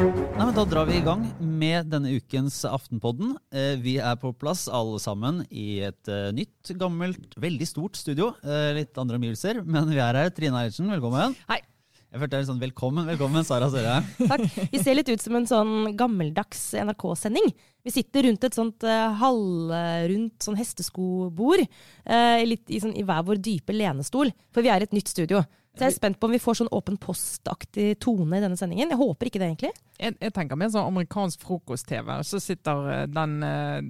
Nei, men Da drar vi i gang med denne ukens Aftenpodden. Eh, Vi er på plass alle sammen i et eh, nytt, gammelt, veldig stort studio. Eh, Litt andre omgivelser, men vi er her. Trine Eilertsen, velkommen. Hei. Jeg følte det sånn velkommen, velkommen, Sara Søre. Takk. Vi ser litt ut som en sånn gammeldags NRK-sending. Vi sitter rundt et sånt uh, halvrundt sånn hesteskobord, eh, litt i, sånn, i hver vår dype lenestol, for vi er et nytt studio. Så jeg er spent på om vi får sånn åpen post-aktig tone i denne sendingen. Jeg håper ikke det, egentlig. Jeg, jeg tenker mer sånn amerikansk frokost-TV. Så sitter eh, den eh,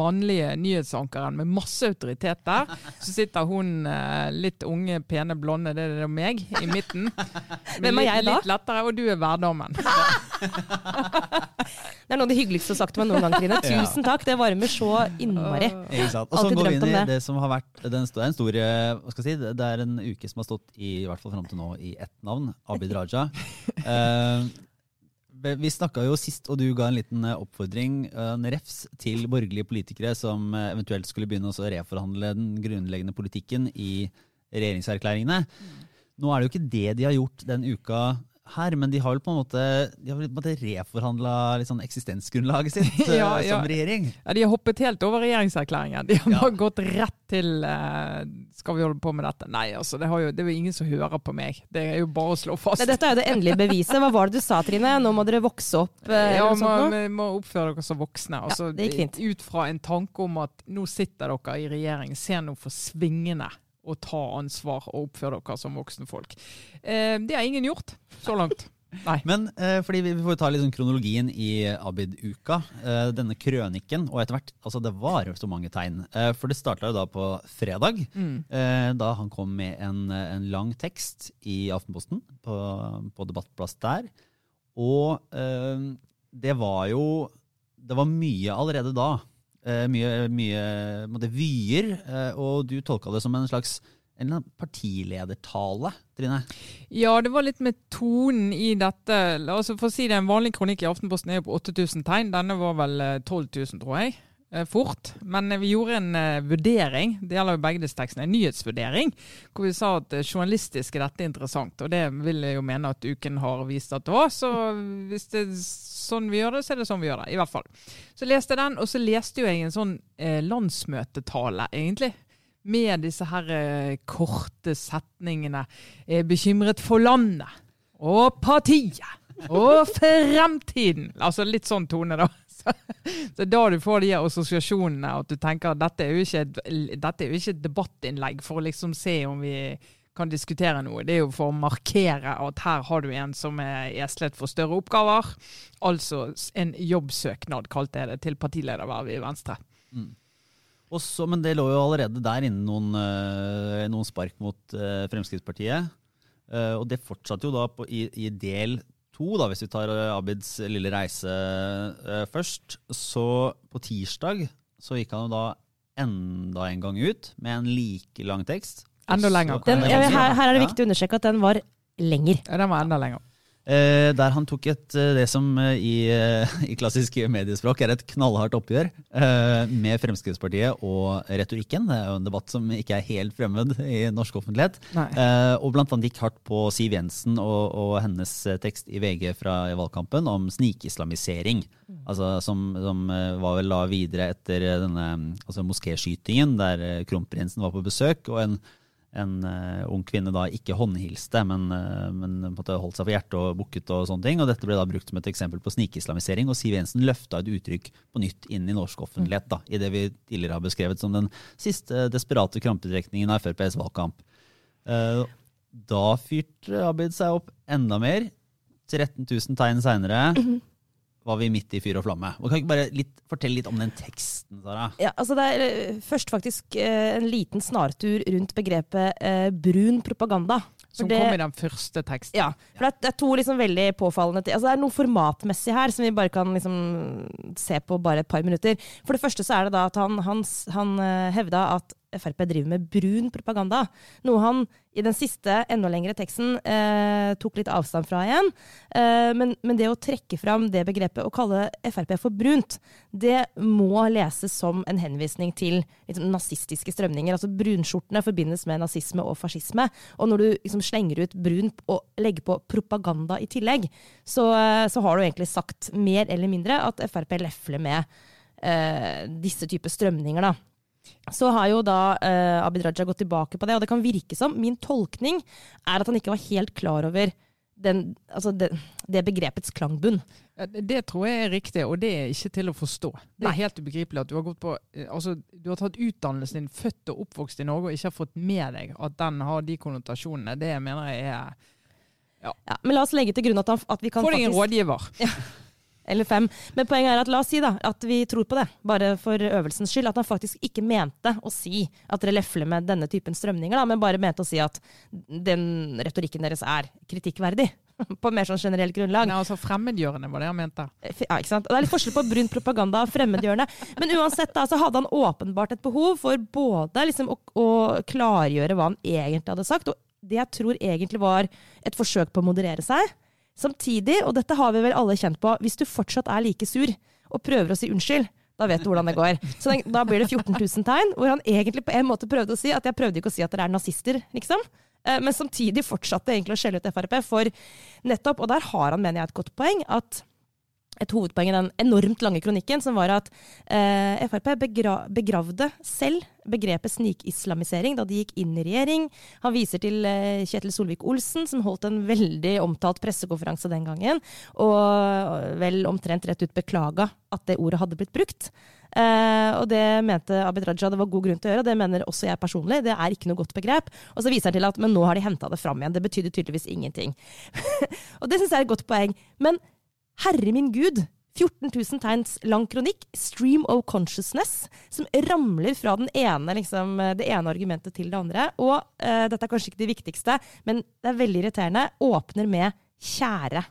mannlige nyhetsankeren med masse autoritet der. Så sitter hun eh, litt unge, pene, blonde, det er det meg, i midten. Hvem er jeg da? Litt lettere, og du er hverdamen. Det er noe av det hyggeligste du har sagt til meg noen gang, Trine. Tusen takk, det varmer så innmari. Ikke sant? Og så Alltid går vi drømt inn om i det. det som har vært den, en det er en stor hva skal jeg si, det er en uke som har stått i, i hvert fall fram til nå i ett navn, Abid Raja. Eh, vi snakka jo sist, og du ga en liten eh, oppfordring, eh, en refs, til borgerlige politikere som eh, eventuelt skulle begynne å reforhandle den grunnleggende politikken i regjeringserklæringene. Nå er det jo ikke det de har gjort den uka her, men de har vel på en måte, de har vel på en måte reforhandla sånn eksistensgrunnlaget sitt ja, som ja. regjering. Ja, de har hoppet helt over regjeringserklæringen. De har Ja. bare gått rett til uh, Skal vi holde på med dette? Nei, altså. Det, har jo, det er jo ingen som hører på meg. Det er jo bare å slå fast. Nei, Dette er jo det endelige beviset. Hva var det du sa, Trine? Nå må dere vokse opp? Uh, Ja, må, vi må oppføre dere som voksne. Altså, det gikk fint. Ut fra en tanke om at nå sitter dere i regjering, se nå for svingene og ta ansvar og oppføre dere som voksne folk. Eh, det har ingen gjort så langt. Nei. Men eh, fordi vi vi får ta sånn kronologien i Abid-uka. Eh, denne krøniken, og etter hvert Altså, det var så mange tegn. Eh, for det starta jo da på fredag, Mm. eh, da han kom med en, en lang tekst i Aftenposten på, på Debattplass der. Og eh, det var jo Det var mye allerede da. Eh, mye mye vyer. Eh, og du tolka det som en slags en partiledertale, Trine. Ja, det var litt med tonen i dette. La oss få si det, En vanlig kronikk i Aftenposten er jo på 8000 tegn. Denne var vel eh, 12 000, tror jeg. Eh, Fort. Men vi gjorde en eh, vurdering, det gjelder jo begge disse tekstene, en nyhetsvurdering, hvor vi sa at eh, journalistisk er dette interessant. Og det vil jeg jo mene at uken har vist at det var. Så hvis det er sånn vi gjør det, så er det sånn vi gjør det. I hvert fall. Så leste jeg den, og så leste jo jeg en sånn landsmøtetale, egentlig med disse her eh, korte setningene. Er bekymret for landet og partiet og fremtiden. Altså litt sånn tone, da. Så, er da du får de assosiasjonene, at du tenker at dette er jo ikke et, dette er jo ikke et debattinnlegg for å liksom se om vi kan diskutere noe. Det er jo for å markere at her har du en som er eslet for større oppgaver. Altså en jobbsøknad, kalte jeg det, til partiledervervet i Venstre. Mm. Også, men det lå jo allerede der inne noen, eh, noen spark mot eh, Fremskrittspartiet. Eh, og det fortsatte jo da på, i, i del to, da, hvis vi tar eh, Abids lille reise eh, først. Så på tirsdag så gikk han jo da enda en gang ut med en like lang tekst. Enda lenger. Den, ja, her, her er det viktig å understreke at den var lenger. Ja, den var enda lenger. Eh, der han tok et, eh, det som eh, i, i klassisk mediespråk er et knallhardt oppgjør eh, med Fremskrittspartiet og retorikken. Det er jo en debatt som ikke er helt fremmed i norsk offentlighet. Nei. Eh, og blant annet gikk hardt på Siv Jensen og, og hennes tekst i VG fra valgkampen om snikislamisering. Altså, som, som var vel da videre etter denne altså moskéskytingen, der kronprinsen var på besøk. og en en uh, ung kvinne da ikke håndhilste, men, uh, men holdt seg for hjertet og bukket og sånne ting. Og dette ble da brukt som et eksempel på snikislamisering, og Siv Jensen løfta et uttrykk på nytt inn i norsk offentlighet, da, i det vi tidligere har beskrevet som den siste desperate krampetrekningen av FrPs valgkamp. Uh, da fyrte Abid seg opp enda mer. 13 000 tegn seinere var vi midt i fyr og flamme. Og kan ikke bare litt, fortelle litt om den teksten, Sara? Ja, altså det er eh, først faktisk eh, en liten snartur rundt begrepet eh, brun propaganda. For Som det- kom i den første teksten. Ja, for det er, det er to liksom veldig påfallende ting. Altså det er noe formatmessig her som vi bare kan liksom se på bare et par minutter. For det første så er det da at han, han, han eh, hevda at Frp driver med brun propaganda. Noe han i den siste, enda lengre teksten eh, tok litt avstand fra igjen. Eh, men, men, det å trekke fram det begrepet og kalle Frp for brunt, det må leses som en henvisning til liksom, nazistiske strømninger. Altså Brunskjortene forbindes med nazisme og fascisme. Og når du liksom, slenger ut brun og legger på propaganda i tillegg, så, eh, så har du egentlig sagt mer eller mindre at Frp lefler med eh, disse typer strømninger. da. Så har jo da eh, Abid Raja gått tilbake på det, og det kan virke som Min tolkning er at han ikke var helt klar over den, altså det, det, begrepets klangbunn. Det tror jeg er riktig, og det er ikke til å forstå. Det er Nei. helt ubegripelig at du har gått på eh, altså Du har tatt utdannelsen din, født og oppvokst i Norge, og ikke har fått med deg at den har de konnotasjonene. Det mener jeg er ja. ja men la oss legge til grunn at, han, at vi kan Få deg en rådgiver. Ja eller fem. Men poenget er at la oss si da, at vi tror på det, bare for øvelsens skyld. At han faktisk ikke mente å si at dere lefler med denne typen strømninger, da, men bare mente å si at den retorikken deres er kritikkverdig. På mer sånn generelt grunnlag. Nei, altså Fremmedgjørende var det han mente. Ja, ikke sant? Det er litt forskjell på brun propaganda og fremmedgjørende. Men uansett da, så hadde han åpenbart et behov for både liksom, å, å klargjøre hva han egentlig hadde sagt, og det jeg tror egentlig var et forsøk på å moderere seg. Samtidig, og dette har vi vel alle kjent på, hvis du fortsatt er like sur og prøver å si unnskyld, da vet du hvordan det går. Så da blir det 14 000 tegn, hvor han egentlig på en måte prøvde å si at jeg prøvde ikke å si at dere er nazister, liksom. Eh, men samtidig fortsatte egentlig å skjelle ut Frp for nettopp, og der har han, mener jeg, et godt poeng, at et hovedpoeng i den enormt lange kronikken, som var at eh, Frp begra begravde selv begrepet snikislamisering da de gikk inn i regjering. Han viser til eh, Kjetil Solvik-Olsen, som holdt en veldig omtalt pressekonferanse den gangen, og vel omtrent rett ut beklaga at det ordet hadde blitt brukt. Eh, og det mente Abid Raja det var god grunn til å gjøre, og det mener også jeg personlig. Det er ikke noe godt begrep. Og så viser han til at men nå har de henta det fram igjen. Det betydde tydeligvis ingenting. og det syns jeg er et godt poeng. Men Herre min gud! 14 000 tegns lang kronikk, 'Stream of Consciousness', som ramler fra ene, liksom, det ene argumentet til det andre. Og uh, dette er kanskje ikke det viktigste, men det er veldig irriterende. Åpner med 'Kjære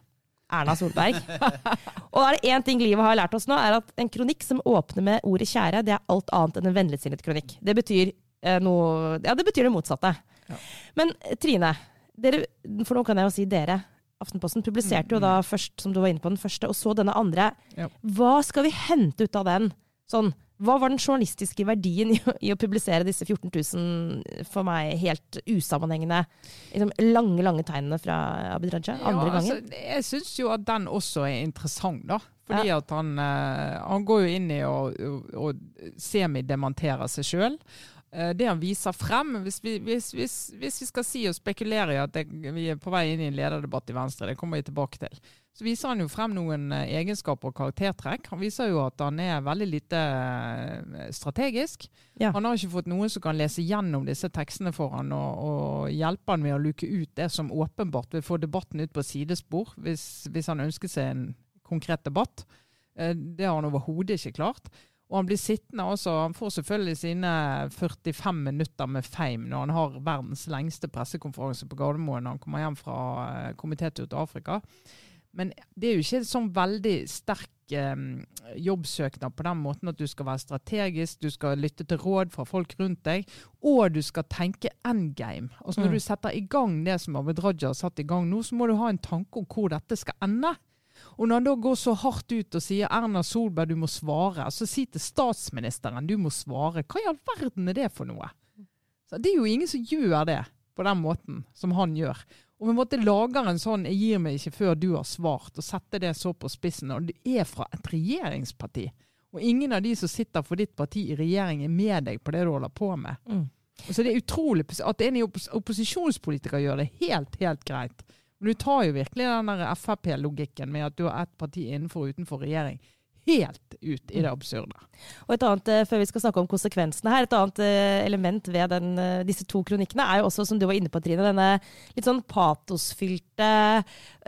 Erna Solberg'. og er det én ting livet har lært oss nå, er at en kronikk som åpner med ordet 'kjære', det er alt annet enn en vennligsinnet kronikk. Det betyr uh, noe Ja, det betyr det motsatte. Ja. Men Trine, dere, for nå kan jeg jo si dere. Aftenposten publiserte jo da mm, mm. først, som du var inne på, den første, og så denne andre. Ja. Hva skal vi hente ut av den? Sånn, hva var den journalistiske verdien i, i, å publisere disse 14 000 for meg helt usammenhengende liksom, lange lange tegnene fra Abid Raja? Andre ja, gangen? Altså, jeg syns jo at den også er interessant, da. Fordi ja. at han, uh, han, går jo inn i å, å, å semidementere seg sjøl. Eh, det han viser frem, hvis vi, hvis, hvis, hvis vi, skal si og spekulere i at det, vi er på vei inn i en lederdebatt i Venstre, det kommer vi tilbake til, så viser han jo frem noen eh, egenskaper og karaktertrekk. Han viser jo at han er veldig lite eh, strategisk. Ja. Han har ikke fått noen som kan lese gjennom disse tekstene for han og, og hjelpe han med å luke ut det som åpenbart vil få debatten ut på sidespor, hvis, hvis han ønsker seg en konkret debatt. Det har han overhodet ikke klart. Og han blir sittende også, han får selvfølgelig sine 45 minutter med fame når han har verdens lengste pressekonferanse på Gardermoen når han kommer hjem fra eh, komitetur til Afrika. Men det er jo ikke sånn veldig sterk eh, jobbsøknad på den måten at du skal være strategisk, du skal lytte til råd fra folk rundt deg, og du skal tenke endgame. Altså Når mm. du setter i gang det som Abid Raja har satt i gang nå, så må du ha en tanke om hvor dette skal ende. Og når han da går så hardt ut og sier Erna Solberg, du må svare, så si til statsministeren du må svare, hva i all verden er det for noe? Så Det er jo ingen som gjør det på den måten som han gjør. Og vi måtte lage en sånn 'jeg gir meg ikke før du har svart', og sette det så på spissen. Og det er fra et regjeringsparti. Og ingen av de som sitter for ditt parti i regjering, er med deg på det du holder på med. Mm. Så det er utrolig At en opposisjonspolitiker gjør det helt, helt greit. Men du tar jo virkelig den der Frp-logikken med at du har ett parti innenfor og utenfor regjering helt ut i det absurde. Og et annet, eh, før vi skal snakke om konsekvensene her, et annet eh, element ved den, eh, disse to kronikkene er jo også, som du var inne på, Trine, denne litt sånn patosfylte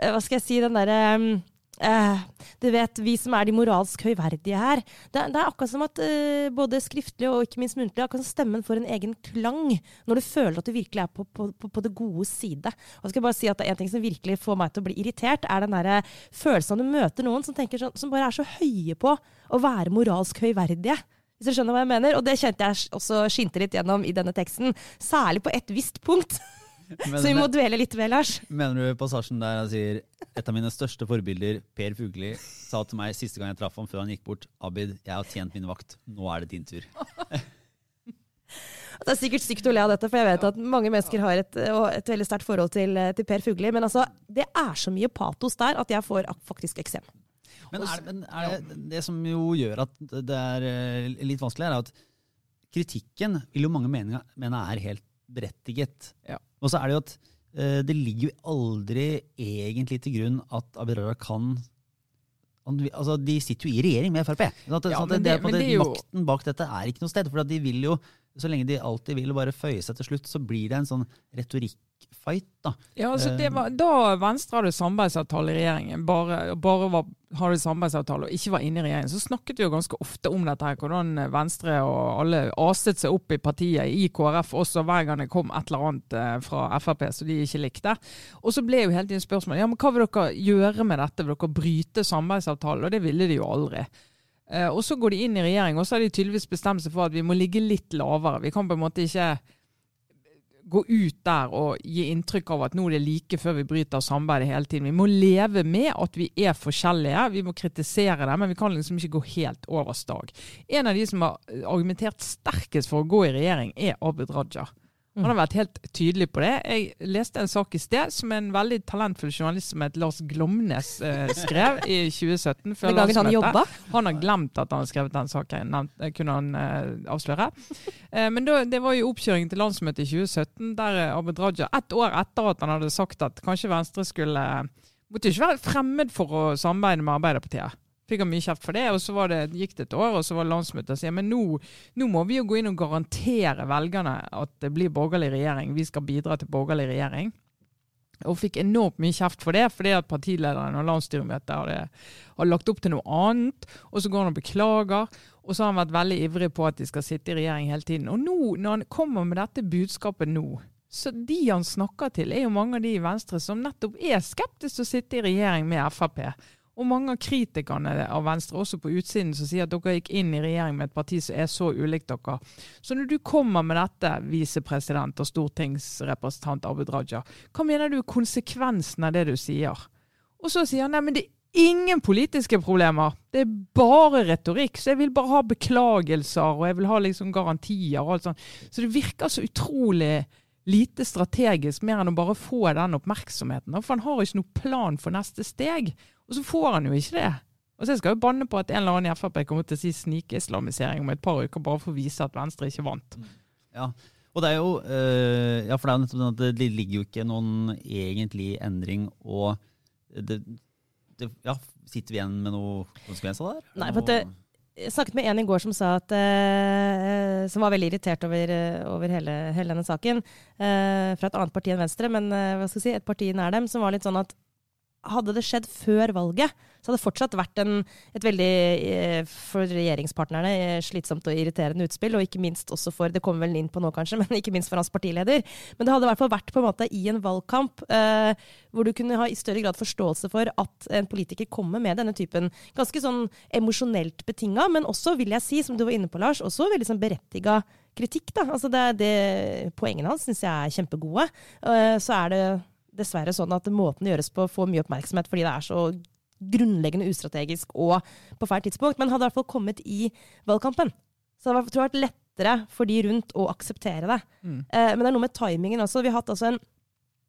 Hva skal jeg si, den derre mm, eh, du vet, vi som er de moralsk høyverdige her. Det, det er akkurat som at eh, både skriftlig og ikke minst muntlig akkurat som stemmen får en egen klang når du føler at du virkelig er på, på, på, på det gode side. Og jeg skal bare si at det er En ting som virkelig får meg til å bli irritert, er den der følelsen av du møter noen som, sånn, som bare er så høye på å være moralsk høyverdige Hvis du skjønner hva jeg mener. Og det kjente jeg også skinte litt gjennom i denne teksten. Særlig på et visst punkt. Så vi må dvele litt ved, Lars. Mener du passasjen der han sier et av mine største forbilder, Per Fugli, sa til meg siste gang jeg traff ham før han gikk bort, Abid, jeg har tjent min vakt, nå er det din tur. Det er sikkert sykt å le av dette, for jeg vet at mange mennesker har et, et veldig sterkt forhold til, til Per Fugli. Men altså, det er så mye patos der at jeg får faktisk eksem. Men, er, men er det, det som jo gjør at det er eh, litt vanskelig, er at kritikken vil jo mange mene, mene er helt berettiget. Ja. Og så er det jo at eh, det ligger jo aldri egentlig til grunn at Abid Raja kan Altså, De sitter jo i regjering med Frp. At, Ja, sånn det, det- det Makten bak dette er ikke noe sted. For at de vil jo, så lenge de alltid vil bare føye seg til slutt, så blir det en sånn retorikkfight. da. Ja, altså det Eh. var, Da Venstre hadde samarbeidsavtale i regjeringen, bare, bare var, hadde samarbeidsavtale og ikke var inne i regjeringen, så snakket vi jo ganske ofte om dette. her, Hvordan Venstre og alle aset seg opp i partiet, i KrF også, hver gang det kom et eller annet eh, fra Frp som de ikke likte. Og så ble jo hele tiden spørsmålet ja, men hva vil dere gjøre med dette, vil dere bryte samarbeidsavtalen? Og det ville de jo aldri. Eh, og så går de inn i regjering, og så har de tydeligvis bestemt seg for at vi må ligge litt lavere. Vi kan på en måte ikke gå ut der og gi inntrykk av at nå er det like før vi bryter samarbeidet hele tiden. Vi må leve med at vi er forskjellige, vi må kritisere det, men vi kan liksom ikke gå helt over stag. En av de som har argumentert sterkest for å gå i regjering, er Abid Raja. Han har vært helt tydelig på det. Jeg leste en sak i sted som en veldig talentfull journalist som het Lars Glomnes eh, skrev i 2017. før Den gangen han jobba. Han har glemt at han har skrevet den saken, nevnt- eh, kunne han eh, avsløre. Eh, men da, det var jo oppkjøringen til landsmøtet i 2017, der eh, Abid Raja, ett år etter at han hadde sagt at kanskje Venstre skulle Måtte jo ikke være fremmed for å samarbeide med Arbeiderpartiet. Fikk han mye kjeft for det, og så det, gikk det et år, og så var landsmøtet og sa men nå, nå må vi jo gå inn og garantere velgerne at det blir borgerlig regjering. Vi skal bidra til borgerlig regjering. Og fikk enormt mye kjeft for det, fordi at partilederen og landsstyremøtet hadde, hadde lagt opp til noe annet. Og så går han og beklager. Og så har han vært veldig ivrig på at de skal sitte i regjering hele tiden. Og nå, når han kommer med dette budskapet nå, så de han snakker til, er jo mange av de i Venstre som nettopp er skeptiske til å sitte i regjering med Frp. Og mange av kritikerne av Venstre, også på utsiden, som sier at dere gikk inn i regjering med et parti som er så ulikt dere. Så når du kommer med dette, visepresident og stortingsrepresentant Abid Raja, hva mener du er konsekvensen av det du sier? Og så sier han nei, det er ingen politiske problemer. Det er bare retorikk. Så jeg vil bare ha beklagelser, og jeg vil ha liksom garantier og alt sånt. Så det virker så utrolig lite strategisk, mer enn å bare få den oppmerksomheten. For han har ikke noen plan for neste steg. Og så får han jo ikke det. Og så skal jeg jo banne på at en eller annen i Frp kommer til å si snikislamisering om et par uker, bare for å vise at Venstre ikke vant. Ja, og det er jo øh, Ja, for det er jo nettopp sånn at det ligger jo ikke noen egentlig endring, og det, det Ja, sitter vi igjen med noe konsekvenser der? Nei, for at det- Jeg snakket med en i går som sa at øh, Som var veldig irritert over, eh, over hele, hele denne saken. Øh, fra et annet parti enn Venstre, men hva skal jeg si, et parti nær dem. Som var litt sånn at hadde det skjedd før valget, så hadde det fortsatt vært en, et veldig, eh, for regjeringspartnerne, eh, slitsomt og irriterende utspill. Og ikke minst også for, det kommer vel inn på nå kanskje, men ikke minst for hans partileder. Men det hadde i hvert fall vært på en måte i en valgkamp eh, hvor du kunne ha i større grad forståelse for at en politiker kommer med denne typen ganske sånn emosjonelt betinga, men også, vil jeg si, som du var inne på, Lars, også veldig sånn berettiga kritikk. Da. Altså det, det, poengene hans syns jeg er kjempegode. Eh, så er det dessverre sånn at måten det gjøres på, får mye oppmerksomhet fordi det er så grunnleggende ustrategisk og på feil tidspunkt, men hadde i hvert fall kommet i valgkampen. Så det tror jeg har vært lettere for de rundt å akseptere det. Mm. Eh, men det er noe med timingen også. Vi har hatt altså en,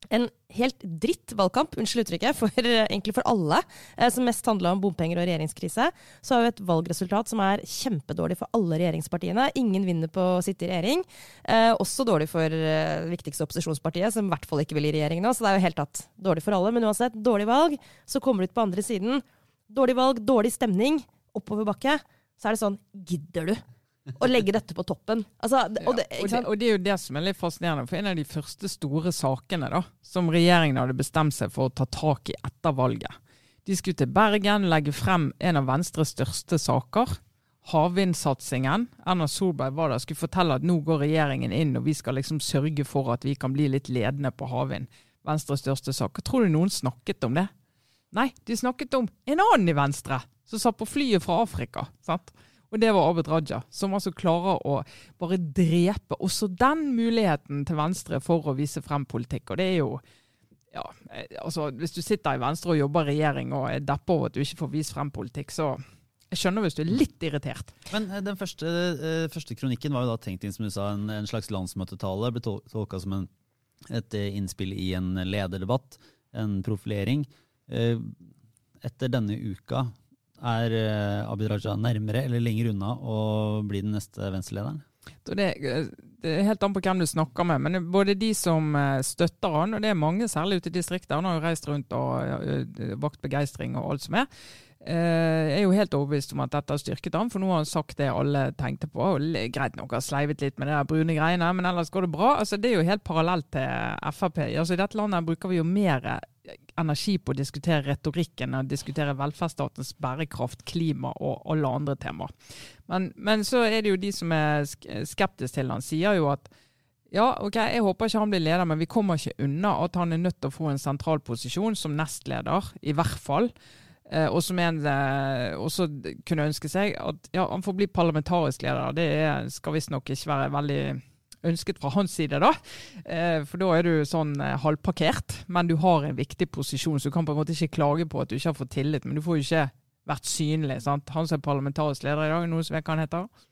en helt dritt valgkamp, unnskyld uttrykket, for, eh, egentlig for alle, eh, som mest handla om bompenger og regjeringskrise. Så har vi et valgresultat som er kjempedårlig for alle regjeringspartiene. Ingen vinner på å sitte i regjering. Eh, også dårlig for eh, det viktigste opposisjonspartiet, som i hvert fall ikke vil i regjering nå. Så det er jo helt tatt dårlig for alle. Men uansett, dårlig valg. Så kommer du ut på andre siden. Dårlig valg, dårlig stemning, oppoverbakke. Så er det sånn, gidder du å legge dette på toppen? Altså, det- og det, Ja, og, det, og det er jo det som er litt fascinerende. For en av de første store sakene da, som regjeringen hadde bestemt seg for å ta tak i etter valget De skulle til Bergen legge frem en av Venstres største saker. Havvindsatsingen. Erna Solberg var der skulle fortelle at nå går regjeringen inn og vi skal liksom sørge for at vi kan bli litt ledende på havvind. Venstres største sak. Tror du noen snakket om det? Nei, de snakket om en annen i Venstre som satt på flyet fra Afrika. sant? Og det var Abid Raja, som altså klarer å bare drepe også den muligheten til Venstre for å vise frem politikk. Og det er jo ja, eh, altså Hvis du sitter i Venstre og jobber i regjering og er deppa over at du ikke får vist frem politikk, så jeg skjønner hvis du er litt irritert. Men eh, den første, eh, første kronikken var jo da tenkt inn som du sa, en, en slags landsmøtetale. Ble tol tolka som en, et innspill i en lederdebatt, en profilering. Etter denne uka, er eh, Abid Raja nærmere eller lenger unna å bli den neste Venstre-lederen? Det, det er helt an på hvem du snakker med, men både de som eh, støtter han, og det er mange særlig ute i distriktet, han har jo reist rundt og vakt begeistring og alt som er, eh, er jo helt overbevist om at dette har styrket ham, for nå har han sagt det alle tenkte på. og Greit nok har sleivet litt med de brune greiene, men ellers går det bra. Altså, det er jo helt parallelt til Frp. Altså, I dette landet bruker vi jo mer energi på å diskutere retorikken og diskutere velferdsstatens bærekraft, klima og alle andre temaer. Men, men så er det jo de som er skeptiske til han, sier jo at ja, ok, jeg håper ikke han blir leder, men vi kommer ikke unna at han er nødt til å få en sentral posisjon som nestleder, i hvert fall. Eh, og som en eh, også kunne ønske seg at ja, han får bli parlamentarisk leder. Det er, skal visstnok ikke være veldig ønsket fra hans side, da. Eh, for da er du sånn eh, halvparkert, men du har en viktig posisjon, så du kan på en måte ikke klage på at du ikke har fått tillit. Men du får jo ikke vært synlig. sant? Han som er parlamentarisk leder i dag, noen som jeg kan han heter?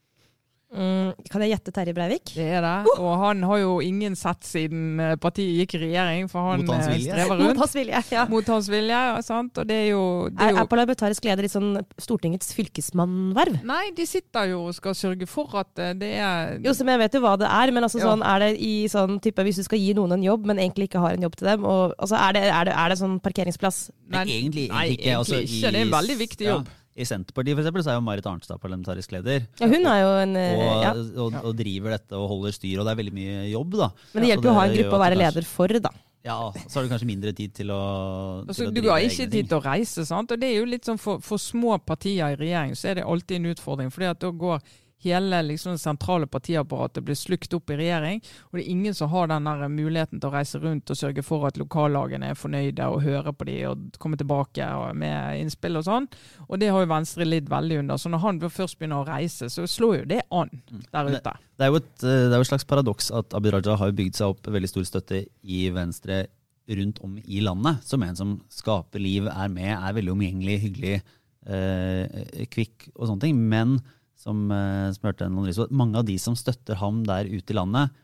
Mm, kan jeg gjette Terje Breivik? Det er det. Og han har jo ingen sett siden eh, partiet gikk i regjering, for han Mot hans eh, vilje. strever Mot hans vilje, ja. Mot hans vilje, sant? Og det er jo, det Er, jo... er parlamentarisk leder litt sånn Stortingets fylkesmannverv? Nei, de sitter jo og skal sørge for at eh, det er Jo, som jeg vet jo hva det er, men altså Ja. sånn, er det i sånn type hvis du skal gi noen en jobb, men egentlig ikke har en jobb til dem, og, altså, er, det, er, det, er det sånn parkeringsplass? Nei, egentlig, nei, egentlig ikke. Altså, egentlig ikke. Det er en veldig viktig ja, jobb. I Senterpartiet for eksempel, så er jo Marit Arnstad parlamentarisk leder. Ja, hun er jo en eh, Og, ja. og, og driver dette og holder styr, og det er veldig mye jobb, da. Men det hjelper jo å ha en gruppe å være kanskje- leder for, da. Ja, så har du kanskje mindre tid til å, Altså, til å du har ikke tid til å reise, sant? og det er jo litt sånn for, for små partier i regjering så er det alltid en utfordring. fordi at da går hele liksom, det sentrale partiapparatet blir slukt opp i regjering, og det er ingen som har den muligheten til å reise rundt og sørge for at lokallagene er fornøyde og hører på de og komme tilbake med innspill og sånn. Og det har jo Venstre lidd veldig under. Så når han først begynner å reise, så slår jo det an der ute. Det er, jo et, eh, det er jo et slags paradoks at Abid Raja har bygd seg opp veldig stor støtte i Venstre rundt om i landet. Som en som skaper liv, er med, er veldig omgjengelig, hyggelig, eh, kvikk og sånne ting. Men som, eh, som hørte en analyse, mange av de som støtter ham der ute i landet,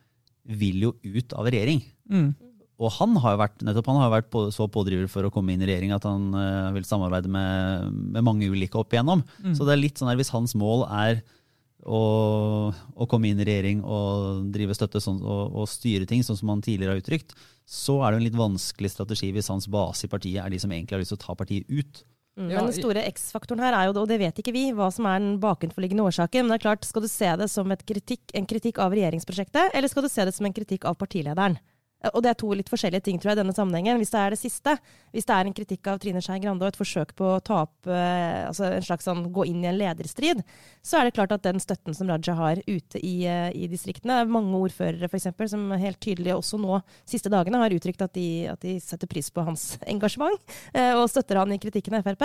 vil jo ut av regjering. Mm. Og han har jo vært, nettopp, han har vært på, så pådriver for å komme inn i regjering at han uh, vil samarbeide med, med mange ulike opp igjennom. Mm. Så det er litt sånn her, hvis hans mål er å, å komme inn i regjering og drive støtte sånn, og, og styre ting, sånn som han tidligere har uttrykt, så er det en litt vanskelig strategi hvis hans base i partiet er de som egentlig har lyst til å ta partiet ut. Mm. Men den store X-faktoren her er jo, og det vet ikke vi, hva som er den bakenforliggende årsaken. Men det er klart, skal du se det som kritikk, en kritikk av regjeringsprosjektet, eller skal du se det som en kritikk av partilederen? Eh, Og det er to litt forskjellige ting tror jeg, i denne sammenhengen. Hvis det er det siste, hvis det er en kritikk av Trine Skei Grande og et forsøk på å ta opp eh, altså en slags sånn gå inn i en lederstrid, så er det klart at den støtten som Raja har ute i, eh, i distriktene det er Mange ordførere eksempel, som helt tydelig også nå siste dagene har uttrykt at de, at de setter pris på hans engasjement og støtter han i kritikken av Frp.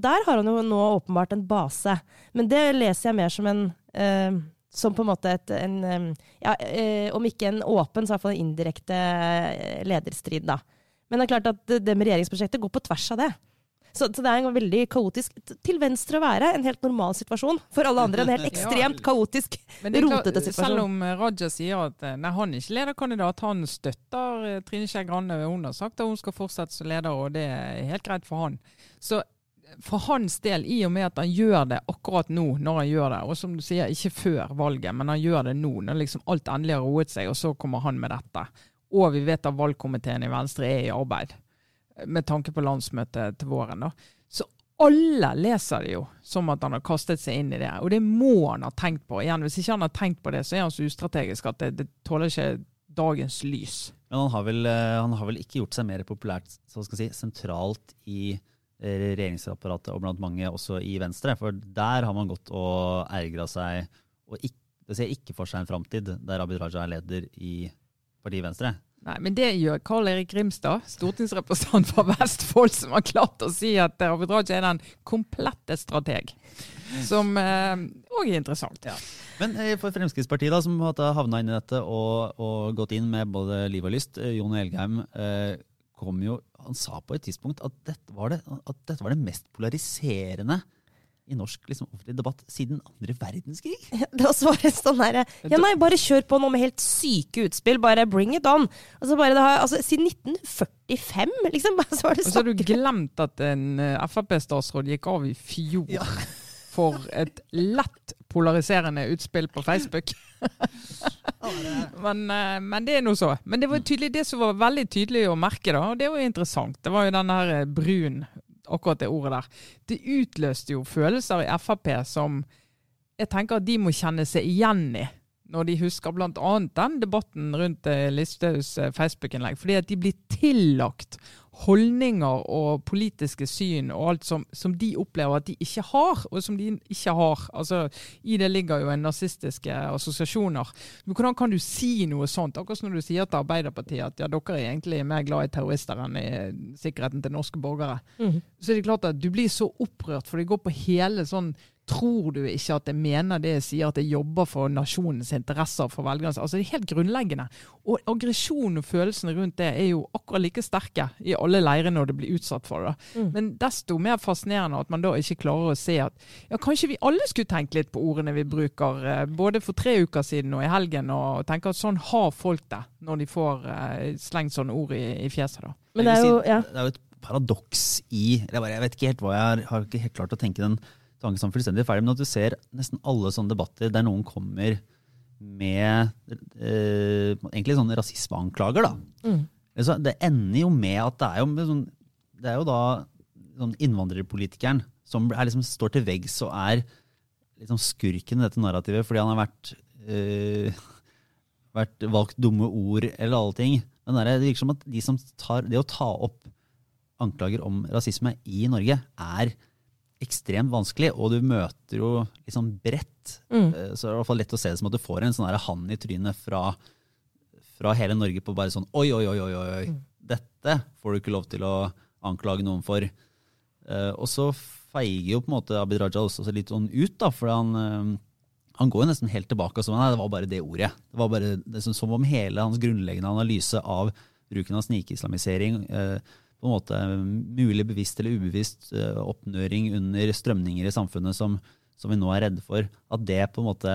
Der har han jo nå åpenbart en base. Men det leser jeg mer som en som på en måte et, en ja, eh, Om ikke en åpen, så i hvert fall en indirekte eh, lederstrid, da. Men det er klart at det, med regjeringsprosjektet går på tvers av det. Så, så det er en veldig kaotisk Til venstre å være en helt normal situasjon. For alle andre en helt ekstremt kaotisk rotete situasjon. Selv om eh, Raja sier at nei, han er ikke lederkandidat, han støtter Trine Skei Grande. Hun har sagt at hun skal fortsette som leder, og det er helt greit for han. Så for hans del, i og med at han gjør det akkurat nå, når han gjør det, og som du sier, ikke før valget, men han gjør det nå, når liksom alt endelig har roet seg, og så kommer han med dette. Og vi vet at valgkomiteen i Venstre er i arbeid, med tanke på landsmøtet til våren. da. Så alle leser det jo som at han har kastet seg inn i det, og det må han ha tenkt på. Igjen, Hvis ikke han har tenkt på det, så er han så ustrategisk at det, det tåler ikke dagens lys. Men han har vel, eh, han har vel ikke gjort seg mer populært så skal jeg si, sentralt i eh, regjeringsapparatet og blant mange også i Venstre. For der har man gått og ergra seg og ikke, det ser ikke for seg en framtid der Abid Raja er leder i partiet Venstre. Nei, men det gjør Karl Erik Grimstad, stortingsrepresentant fra Vestfold, som har klart å si at eh, Abid Raja er den komplette strateg. Som òg er interessant. Ja. Men eh, for Fremskrittspartiet, da, som har havna inn i dette og, og, gått inn med både liv og lyst, eh, Jon Elgheim eh, kom jo, han sa på et tidspunkt at dette var det, dette var det mest polariserende i norsk liksom, offentlig debatt siden andre verdenskrig. Det var svaret sånn herre Ja, nei, bare kjør på noe med helt syke utspill. Bare bring it on. Altså, bare det har, altså, siden 1945, liksom. Så var det Og så har du glemt at en uh, Frp-statsråd gikk av i fjor. Ja. For et lett polariserende utspill på Facebook. men, uh, men, det er nå så. Men det var tydelig, det som var veldig tydelig å merke, da, og det var jo interessant, det var jo den her brun akkurat det ordet der. Det utløste jo følelser i Frp som jeg tenker at de må kjenne seg igjen i. Når de husker bl.a. den debatten rundt eh, Listhaugs eh, Facebook-innlegg. Fordi at de blir tillagt holdninger og politiske syn og alt som, som, de opplever at de ikke har, og som de ikke har. Altså, I det ligger jo en nazistiske assosiasjoner. Men hvordan kan du si noe sånt? Akkurat som når du sier til Arbeiderpartiet at ja, dere er egentlig mer glad i terrorister enn i sikkerheten til norske borgere. Mm. Så er det klart at du blir så opprørt, for det går på hele sånn Tror du ikke at jeg mener det jeg sier, at jeg jobber for nasjonens interesser for velgerne? Altså, det er helt grunnleggende. Og aggresjonen og følelsene rundt det er jo akkurat like sterke i alle leirer når det blir utsatt for det. Mm. Men desto mer fascinerende at man da ikke klarer å se at ja, kanskje vi alle skulle tenkt litt på ordene vi bruker, eh, både for tre uker siden og i helgen, og tenke at sånn har folk det når de får uh, slengt sånne ord i, i fjeset. da. Men det er jo, ja. det er jo et paradoks i Jeg, bare, jeg vet ikke helt hva jeg har ikke helt klart å tenke den tanken som fullstendig ferdig, men at du ser nesten alle sånne debatter der noen kommer med eh, egentlig sånne rasismeanklager. da. Mm. Det ender jo med at det er jo, sånn, det er jo da sånn innvandrerpolitikeren som liksom står til veggs og er liksom skurken i dette narrativet fordi han har vært, øh, vært valgt dumme ord eller alle ting. Men det virker som at de som tar, det å ta opp anklager om rasisme i Norge er ekstremt vanskelig, og du møter jo liksom bredt. Mm. Eh, så det er i hvert fall lett å se det som at du får en sånn hand i trynet fra, fra, hele Norge på bare sånn Oi, oi, oi, oi, oi. Mm. dette får du ikke lov til å anklage noen for. Uh, og så feiger jo på en måte Abid Raja også litt sånn ut, da, for han, uh, han går jo nesten helt tilbake og sånn Nei, det var bare det ordet. Det var bare det som, som om hele hans grunnleggende analyse av bruken av snikislamisering uh, på en måte mulig bevisst eller ubevisst eh, oppnøring under strømninger i samfunnet som, som, vi nå er redde for, at det på en måte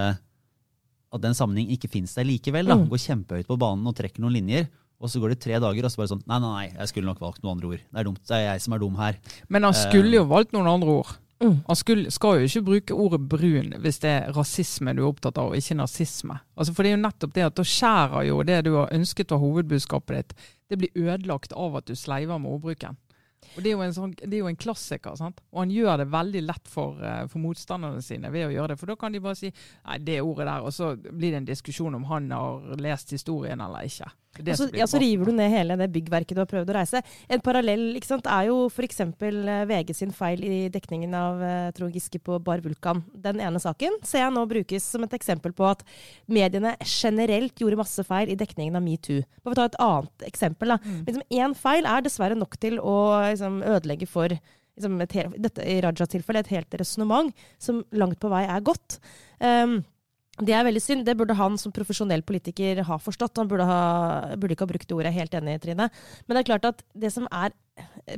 at den sammenheng ikke finnes der likevel. da, mm. Går kjempehøyt på banen og trekker noen linjer. Og så går det tre dager, og så bare sånn Nei, nei, nei, jeg skulle nok valgt noen andre ord. Det er dumt. Det er jeg som er dum her. Men han skulle jo valgt noen andre ord. Mm. Han skulle, skal jo ikke bruke ordet brun hvis det er rasisme du er opptatt av, og ikke nazisme. Altså for det er jo nettopp det at Da skjærer jo det du har ønsket var hovedbudskapet ditt, det blir ødelagt av at du sleiver med ordbruken. Og Det er jo en, sånn, det er jo en klassiker. sant? Og han gjør det veldig lett for, uh, for, motstanderne sine ved å gjøre det. For da kan de bare si nei, det ordet der, og så blir det en diskusjon om han har lest historien eller ikke. Og så, ja, så river du ned hele det byggverket du har prøvd å reise. En parallell ikke sant, er jo f.eks. Eh, VG sin feil i dekningen av uh, Trond Giske på Bar Vulkan. Den ene saken ser jeg nå brukes som et eksempel på at mediene generelt gjorde masse feil i dekningen av metoo. Å ta et annet eksempel. da. Mm. Liksom, Én feil er dessverre nok til å liksom, ødelegge for liksom, et, dette i Rajas tilfelle et helt resonnement som langt på vei er godt. Um, det er veldig synd. Det burde han som profesjonell politiker ha forstått. Han burde, ha, burde ikke ha brukt det ordet. Helt enig, Trine. Men det er klart at det som er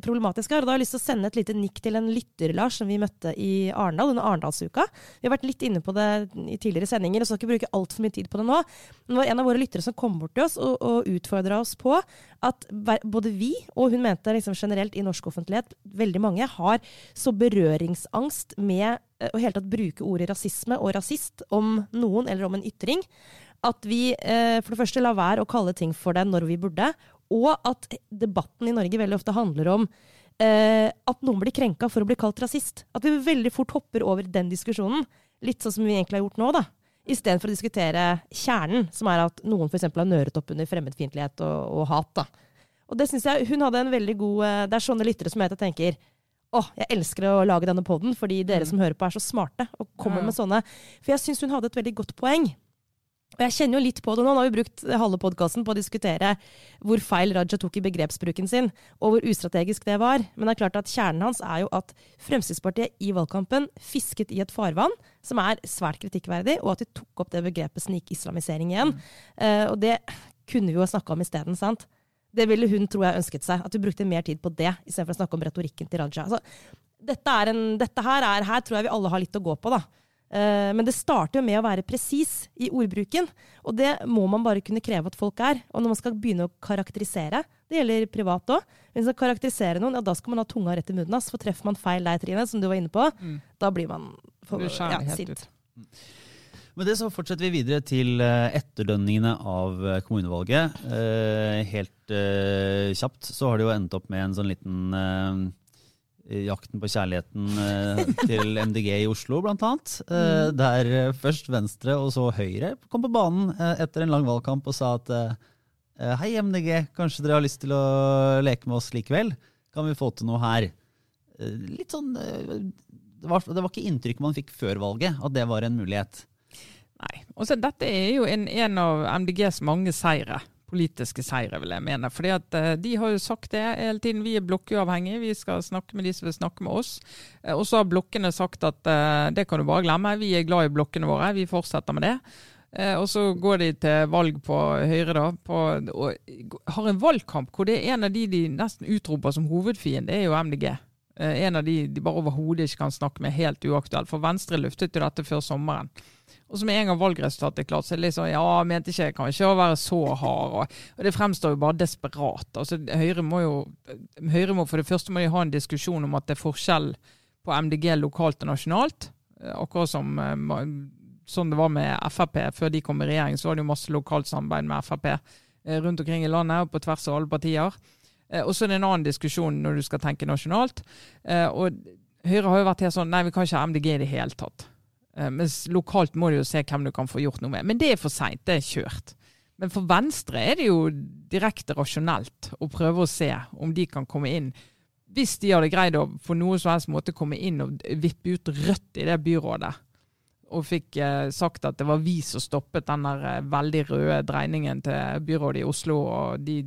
problematisk her, og da har jeg lyst til å sende et lite nikk til en lytter, Lars, som vi møtte i Arendal under Arendalsuka. Vi har vært litt inne på det i tidligere sendinger, og skal ikke bruke altfor mye tid på det nå. Men det var en av våre lyttere som kom bort til oss og, og utfordra oss på at både vi, og hun mente liksom generelt i norsk offentlighet, veldig mange, har så berøringsangst med Eh, å hele tatt bruke ordet rasisme og rasist om noen eller om en ytring. At vi eh, for det første lar være å kalle ting for det når vi burde. Og at debatten i Norge veldig ofte handler om eh, at noen blir krenka for å bli kalt rasist. At vi veldig fort hopper over den diskusjonen. Litt sånn som vi egentlig har gjort nå. da. Istedenfor å diskutere kjernen, som er at noen f.eks. har nøret opp under fremmedfiendtlighet og, og, hat. da. Og det synes jeg, Hun hadde en veldig god eh, Det er sånne lyttere som jeg tenker å, jeg elsker å lage denne poden fordi dere mm. som hører på, er så smarte og kommer med sånne. For jeg syns hun hadde et veldig godt poeng. Og jeg kjenner jo litt på det nå. Nå har vi brukt halve podkasten på å diskutere hvor feil Raja tok i begrepsbruken sin, og hvor ustrategisk det var. Men det er klart at kjernen hans er jo at Fremskrittspartiet i valgkampen fisket i et farvann som er svært kritikkverdig, og at de tok opp det begrepet snikislamisering igjen. Mm. Uh, og det kunne vi jo snakka om isteden, sant? Det ville hun, tror jeg, ønsket seg. At vi brukte mer tid på det, istedenfor å snakke om retorikken til Raja. Altså, dette, en, dette her, er, her tror jeg vi alle har litt å gå på, da. Eh, men det starter jo med å være presis i ordbruken, og det må man bare kunne kreve at folk er. Og når man skal begynne å karakterisere, det gjelder privat òg, hvis man skal karakterisere noen, ja, da skal man ha tunga rett i munnen. For treffer man feil der, Trine, som du var inne på, mm. da blir man for, ja, sint. Med det så fortsetter vi videre til eh, etterdønningene av eh, kommunevalget. Helt kjapt så har det jo endt opp med en sånn liten jakten på kjærligheten eh, til MDG i Oslo, blant annet. Eh, mm. Der eh, først Venstre og så Høyre kom på banen etter en lang valgkamp og sa at hei, MDG, kanskje dere har lyst til å leke med oss likevel? Kan vi få til noe her? Litt sånn Det var, det var ikke inntrykket man fikk før valget, at det var en mulighet. Nei. Og så Dette er jo en, en av MDGs mange seire politiske seire, vil jeg mene. Fordi at uh, De har jo sagt det hele tiden. Vi er blokkuavhengige, vi skal snakke med de som vil snakke med oss. Uh, og så har blokkene sagt at uh, det kan du bare glemme, vi er glad i blokkene våre, vi fortsetter med det. og så går de til valg på Høyre, da, på, og har en valgkamp hvor det er en av de de nesten utroper som hovedfiende, det er jo MDG. en av de de bare overhodet ikke kan snakke med, helt uaktuelt. For Venstre luftet jo dette før sommeren. Og så med en gang valgresultatet er klart, så er det liksom Ja, mente ikke jeg kanskje ikke være så hard. Og, og det fremstår jo bare desperat. Altså, Høyre må jo Høyre må for det første må de ha en diskusjon om at det er forskjell på MDG lokalt og nasjonalt. Eh, akkurat som eh, sånn det var med Frp. Før de kom i regjering, så var det jo masse lokalt samarbeid med Frp eh, rundt omkring i landet, og på tvers av alle partier. Og så er det en annen diskusjon når du skal tenke nasjonalt. Og Høyre har jo vært helt sånn Nei, vi kan ikke ha MDG i det hele tatt. Eh, mens lokalt må du jo se hvem du kan få gjort noe med. Men det er for seint, det er kjørt. Men for Venstre er det jo direkte rasjonelt å prøve å se om de kan komme inn. Hvis de hadde greid å på noen som helst måte komme inn og vippe ut Rødt i det byrådet, og fikk eh, sagt at det var vi som stoppet den eh, veldig røde dreiningen til byrådet i Oslo, og de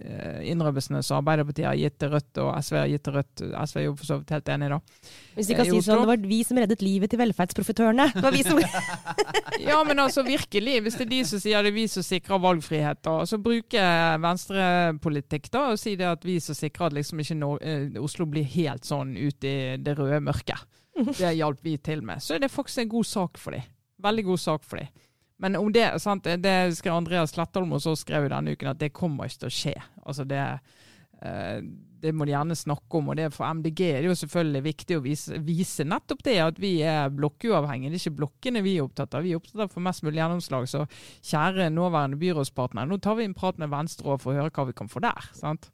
eh, innrømmelsene som Arbeiderpartiet har gitt til Rødt, og SV har gitt til Rødt. SV er jo for så vidt helt enig, da. Hvis vi kan si sånn, det var vi som reddet livet til velferdsprofitørene. Det var vi som Ja, men altså virkelig. Hvis det er de som sier det er vi som sikrer valgfrihet, da, så bruker venstrepolitikk da, og si det at vi som sikrer at liksom ikke Oslo blir helt sånn ut i det røde mørket. Det hjalp vi til med. Så er det faktisk en god sak for dem. Veldig god sak for dem. Men om det, sant, det skrev Andreas Slettholm også skrev denne uken at det kommer ikke til å skje. Altså det, eh, det må de gjerne snakke om. og det For MDG er det jo selvfølgelig viktig å vise, vise nettopp det at vi er blokkuavhengige. Det er ikke blokkene vi er opptatt av. Vi er opptatt av å få mest mulig gjennomslag. Så kjære nåværende byrådspartner, nå tar vi en prat med Venstre og får høre hva vi kan få der. sant?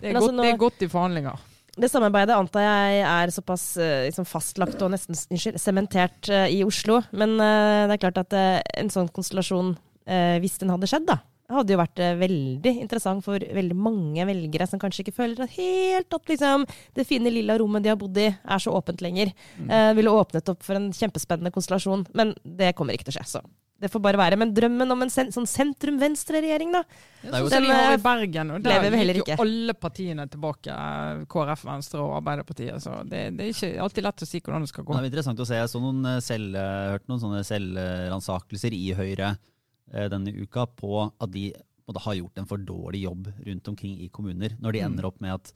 Det er, altså, godt, det er godt i forhandlinger. Det samarbeidet antar jeg er såpass eh, liksom fastlagt og nesten sementert uh, i Oslo. Men uh, det er klart at en sånn konstellasjon, hvis den hadde skjedd, da, hadde jo vært veldig interessant for veldig mange velgere som kanskje ikke føler at helt at liksom, det fine lilla rommet de har bodd i, er så åpent lenger. Mm. ville åpnet opp for en kjempespennende konstellasjon. Men det kommer ikke til å skje. så det får bare være. Men drømmen om en sen sånn sentrum-venstre-regjering, da den, vi har i eh, Bergen, og der gikk jo alle partiene tilbake. Eh, KrF, Venstre og Arbeiderpartiet. Så det, det, er ikke alltid lett å si hvordan det skal gå. Det er interessant å se. Jeg så noen eh, selv, hørte noen sånne selvransakelser i Høyre denne uka på at de har gjort en for dårlig jobb rundt omkring i kommuner, når de mm. ender opp med at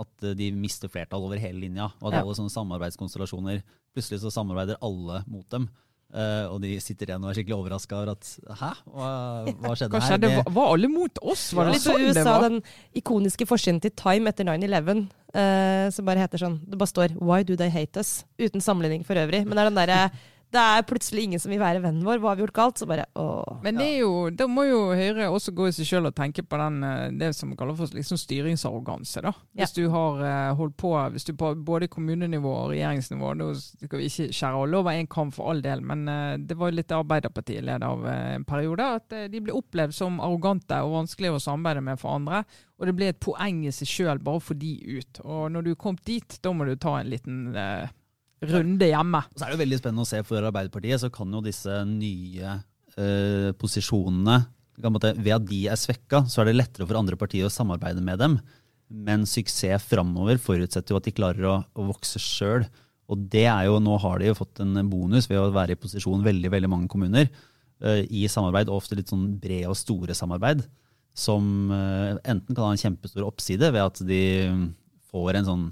at de mister flertall over hele linja, og at ja. alle sånne samarbeidskonstellasjoner Plutselig så samarbeider alle mot dem. Uh, og de sitter igjen og er skikkelig overraska over at Hæ, hva, hva skjedde her? Det, var alle mot oss? Var det ja. sånn USA, det var? Den ikoniske forsiden til Time etter 9-11, uh, eh, som bare heter sånn Det bare står 'Why do they hate us?' Uten sammenligning for øvrig. Men det er den derre det er plutselig ingen som vil være vennen vår. Hva har vi gjort galt? Så bare åh. Men det er jo, da må jo Høyre også gå i seg sjøl og tenke på den, eh, det som kaller for liksom styringsarroganse. da. Hvis ja. du har uh, holdt på hvis du på både kommunenivå og regjeringsnivå Nå skal vi ikke skjære alle over én kam for all del, men uh, det var jo litt Arbeiderpartiet led av en periode. At de ble opplevd som arrogante og vanskelige å samarbeide med for andre. Og det ble et poeng i seg sjøl bare å få de ut. Og når du kom dit, da må du ta en liten runde hjemme. Så er det veldig spennende å se for Arbeiderpartiet, så kan jo disse nye eh, posisjonene måte, Ved at de er svekka, så er det lettere for andre partier å samarbeide med dem. Men suksess framover forutsetter jo at de klarer å, å vokse sjøl. Og det er jo, nå har de jo fått en bonus ved å være i posisjon veldig veldig mange kommuner eh, i samarbeid, og ofte litt sånn brede og store samarbeid, som eh, enten kan ha en kjempestor oppside ved at de får en sånn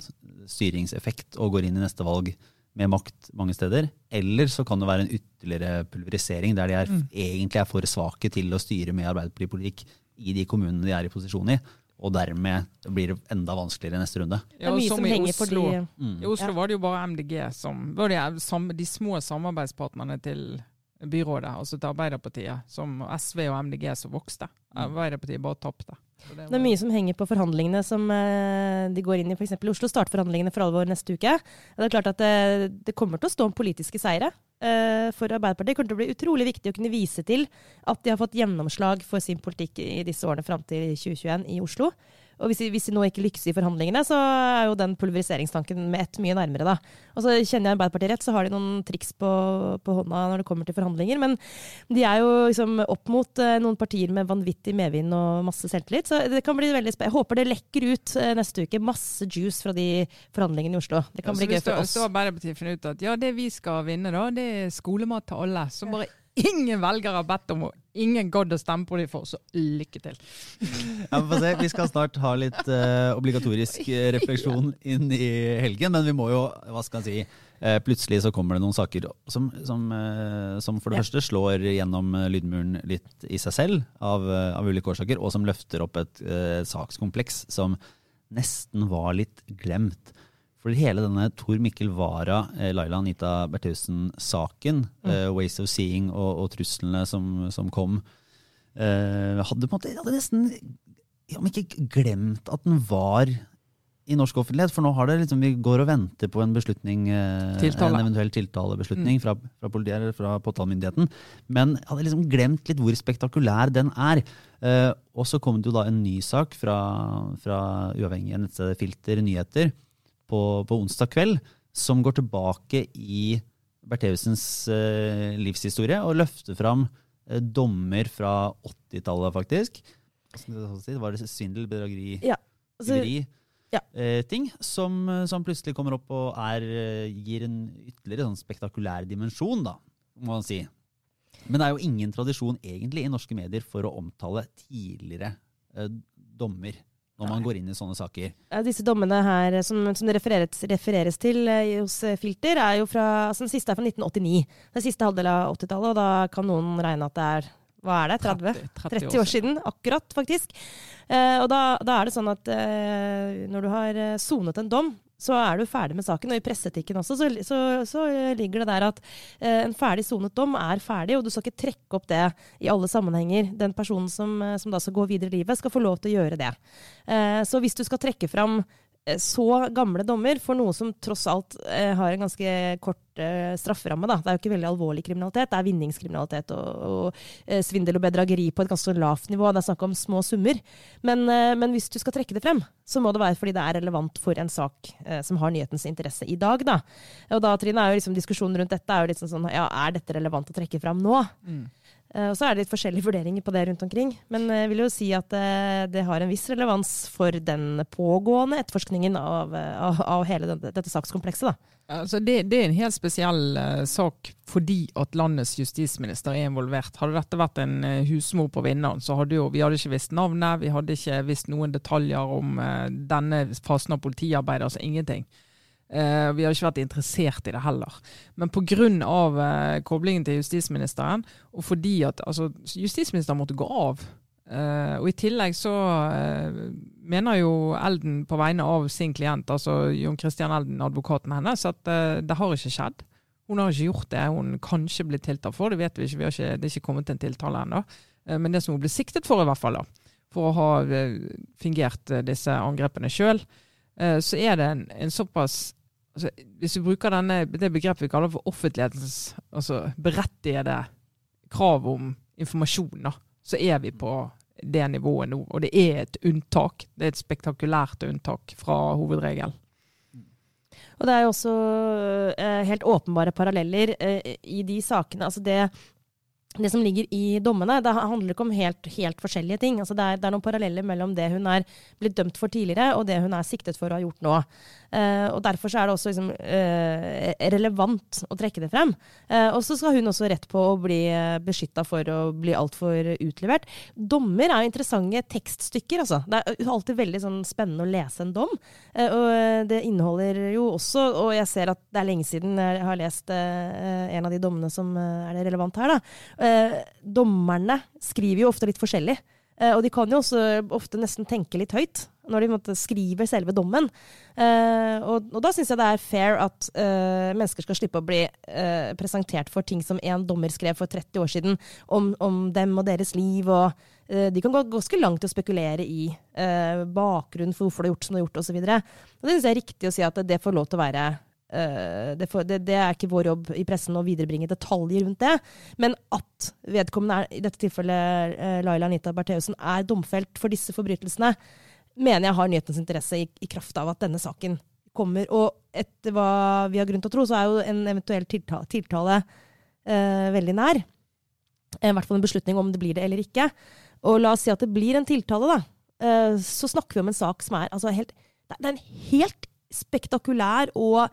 styringseffekt og går inn i neste valg med makt mange steder. Eller så kan det være en ytterligere pulverisering, der de er, egentlig er for svake til å styre med Arbeiderpartipolitikk i de kommunene de er i posisjon i. Og dermed blir det enda vanskeligere neste runde. Mye som i de Oslo. Mm. I Oslo Ja. var det jo bare MDG som var det de små samarbeidspartnerne til byrådet, altså til Arbeiderpartiet, som SV og MDG som vokste. Arbeiderpartiet bare tapte. Det var- er mye som henger på forhandlingene som eh, de går inn i. F.eks. Oslo starter forhandlingene for alvor neste uke. Det er klart at det, det kommer til å stå om politiske seire eh, for Arbeiderpartiet. Det kommer til å bli utrolig viktig å kunne vise til at de har fått gjennomslag for sin politikk i disse årene fram til 2021 i Oslo. Og hvis de, hvis de nå ikke lykkes i forhandlingene, så er jo den pulveriseringstanken med ett mye nærmere, da. Og så kjenner jeg Arbeiderpartiet rett, så har de noen triks på, på hånda når det kommer til forhandlinger. Men de er jo liksom opp mot eh, noen partier med vanvittig medvind og masse selvtillit. Så det kan bli veldig spennende. Jeg håper det lekker ut eh, neste uke masse juice fra de forhandlingene i Oslo. Det kan Ja, bli gøy for oss. Så Arbeiderpartiet finner ut at ja, det vi skal vinne, da, det er skolemat til alle. Som bare ingen velgere har bedt om, og ingen gadd å stemme på dem for. Så lykke til. Ja, vi, se. vi skal snart ha litt uh, obligatorisk eh, refleksjon inn i helgen, men vi må jo, hva skal jeg si, eh, plutselig så kommer det noen saker som, som, som for det Ja. første slår gjennom lydmuren litt i seg selv, av, av ulike årsaker, og som løfter opp et uh, sakskompleks som nesten var litt glemt. For hele denne Tor Mikkel Wara, eh, Laila Anita Bertheussen-saken, eh, Ways of Seeing og, og truslene som, som kom, uh, hadde på en måte hadde nesten om ikke glemt at den var i norsk offentlighet. For nå har det liksom, vi går og venter på en beslutning, Tiltale. en eventuell tiltalebeslutning fra, fra politiet eller fra påtalemyndigheten. Men jeg hadde liksom glemt litt hvor spektakulær den er. Eh, og så kom det jo da en ny sak fra, fra uavhengige nettstedet Filter Nyheter på, på onsdag kveld, som går tilbake i Bertheussens eh, livshistorie og løfter fram eh, dommer fra 80-tallet, faktisk. Var det svindel, bedrageri, Ja, altså, bedrageri ja. Eh, ting som, som plutselig kommer opp og er, eh, gir en ytterligere sånn spektakulær dimensjon, da, må man si. Men det er jo ingen tradisjon egentlig i norske medier for å omtale tidligere eh, dommer når man går inn i sånne saker. Ja, disse dommene her eh, som, som det refereres, refereres til eh, hos eh, Filter, er jo fra, altså den siste er fra 1989. Det er siste halvdel av 80-tallet, og da kan noen regne at det er hva er det, 30? 30, 30 år siden, akkurat, faktisk. Eh, og da, da er det sånn at eh, når du har sonet en dom, så er du ferdig med saken. Og i presseetikken også så, så, så ligger det der at eh, en ferdig sonet dom er ferdig, og du skal ikke trekke opp det i alle sammenhenger. Den personen som, eh, som da skal gå videre i livet, skal få lov til å gjøre det. Eh, så hvis du skal trekke fram så gamle dommer for noe som tross alt eh, har en ganske kort eh, strafferamme. Da. Det er jo ikke veldig alvorlig kriminalitet. Det er vinningskriminalitet og, og eh, svindel og bedrageri på et ganske lavt nivå. Det er snakk om små summer. Men, eh, men hvis du skal trekke det frem, så må det være fordi det er relevant for en sak eh, som har nyhetens interesse i dag. Da. Og da, Trine, er jo liksom diskusjonen rundt dette er jo litt sånn, sånn ja, er dette relevant å trekke frem nå? Mm. Eh, Og så er det litt forskjellige vurderinger på det rundt omkring. Men eh, jeg vil jo si at det, det har en viss relevans for den pågående etterforskningen av, eh, av, av hele dette, dette sakskomplekset. Altså det, det er en helt spesiell uh, sak fordi at landets justisminister er involvert. Hadde dette vært en uh, husmor på vinneren, så hadde jo, vi hadde ikke visst navnet, vi hadde ikke visst noen detaljer om uh, denne fasen av politiarbeidet, altså ingenting. Eh, vi har ikke vært interessert i det heller. Men pga. Uh, koblingen til justisministeren, og fordi at altså, justisministeren måtte gå av Eh, og I tillegg så eh, mener jo Elden på vegne av sin klient, altså Jon Christian Elden, advokaten hennes, at eh, det har ikke skjedd. Hun har ikke gjort det hun kanskje ble tiltalt for, det vet vi ikke, vi ikke det er ikke kommet til en tiltale ennå. Eh, men det som hun ble siktet for, i hvert fall, da, for å ha eh, fingert eh, disse angrepene sjøl, så er det en, en såpass altså, Hvis vi bruker denne, det begrepet vi kaller for offentlighetens altså berettigede krav om informasjon, da, så er vi på det nivået nå. Og det er et unntak. Det er et spektakulært unntak fra hovedregelen. Og det er jo også eh, helt åpenbare paralleller eh, i de sakene. Altså det det som ligger i dommene, det handler ikke om helt, helt forskjellige ting. Altså det, er, det, er, noen paralleller mellom det hun er blitt dømt for tidligere, og det hun er siktet for å ha gjort nå. Uh, og Derfor er det også liksom, uh, relevant å trekke det frem. Uh, og så skal hun også rett på å bli beskytta for å bli altfor utlevert. Dommer er jo interessante tekststykker. Altså. Det er alltid veldig sånn, spennende å lese en dom. og det inneholder jo også, og jeg ser at det er lenge siden jeg har lest en av de dommene som er det relevant her, da. dommerne skriver jo ofte litt forskjellig. Og de kan jo også ofte nesten tenke litt høyt når de måte, skriver selve dommen. Uh, og, og, da syns jeg det er fair at uh, mennesker skal slippe å bli presentert for ting som en dommer skrev for 30 år siden om, om dem og deres liv. og de kan gå ganske langt i å spekulere i bakgrunnen for hvorfor de har gjort som de har gjort osv. Det syns jeg er riktig å si at det får lov til å være Uh, det, for, det, det, er ikke vår jobb i pressen å viderebringe detaljer rundt det. Men at vedkommende, er, i dette tilfellet uh, Laila Anita Bertheussen, er domfelt for disse forbrytelsene, mener jeg har nyhetens interesse i, i, kraft av at denne saken kommer. Og etter hva vi har grunn til å tro, så er jo en eventuell tiltale, tiltale eh, veldig nær. I hvert fall en beslutning om det blir det eller ikke. Og la oss si at det blir en tiltale, da. så snakker vi om en sak som er altså helt Det er en helt spektakulær og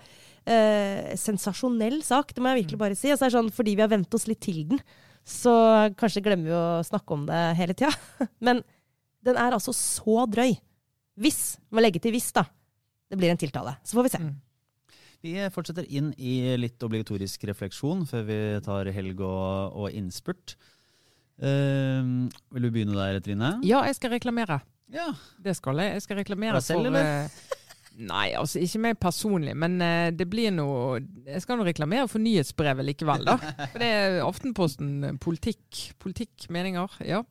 eh, sensasjonell sak, det må jeg virkelig mm. bare si. Altså, sånn, fordi vi har vent oss litt til den, så kanskje glemmer vi å snakke om det hele tida. Men den er altså så drøy. Hvis, må legge til hvis, da. Det blir en tiltale. Så får vi se. Mm. Vi fortsetter inn i litt obligatorisk refleksjon før vi tar helg og, og innspurt. Uh, vil du begynne der, Trine? Ja, jeg skal reklamere. Ja. Det skal jeg. Jeg skal reklamere selv, for eller? Eh, Nei, altså ikke meg personlig, men uh, det blir noe Jeg skal nå reklamere for nyhetsbrevet likevel, da. For det er Aftenposten eh, politikk, politikk meninger. Ja.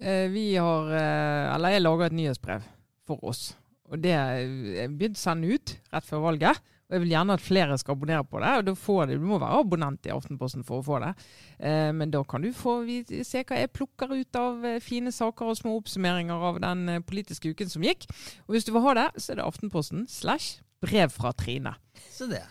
Uh, vi har uh, Eller jeg lager et nyhetsbrev for oss. Og det er jeg begynt å sende ut rett før valget. Og jeg vil gjerne at flere skal abonnere på det. og da får det, Du må være abonnent i Aftenposten for å få det. Eh, men da kan du få se hva jeg plukker ut av eh, fine saker og små oppsummeringer av den eh, politiske uken som gikk. Og hvis du vil ha det, så er det Aftenposten slash brev fra Trine.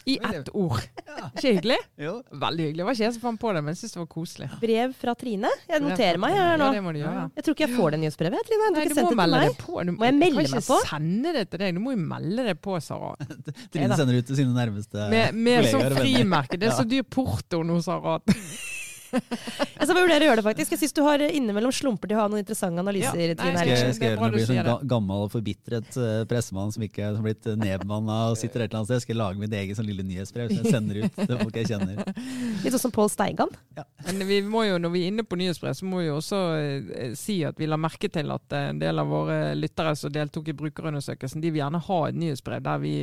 I ett ord. Ja. Ikke hyggelig? Jo. Veldig hyggelig. Det var ikke jeg som fant på det, men jeg syns det var koselig. Brev fra Trine? Jeg noterer meg her nå. Ja, det må du gjøre. Jeg tror ikke jeg får det nyhetsbrevet. Trine. Nei, du må melde det på. Du, må jeg melde meg på? Du kan ikke sende det til deg, du må jo melde det på, Sara. Trine sender ut til sine nærmeste med, med sånn frimerke. Det er så dyr porto nå, Sara. jeg skal vurdere å gjøre det, faktisk. Jeg syns du har innimellom slumper til å ha noen interessante analyser. Ja, nei, skal, jeg, skal gjøre det blir sånn gammel, forbitret uh, pressemann som ikke har blitt nedmanna og sitter et eller annet sted. Jeg skal lage mitt eget sånn lille nyhetsbrev som jeg sender ut til folk jeg kjenner. Litt sånn som Pål Steigan. Ja. Men vi må jo, når vi er inne på nyhetsbrev, så må vi jo også uh, si at vi la merke til at uh, en del av våre lyttere som deltok i brukerundersøkelsen, de vil gjerne ha et nyhetsbrev der vi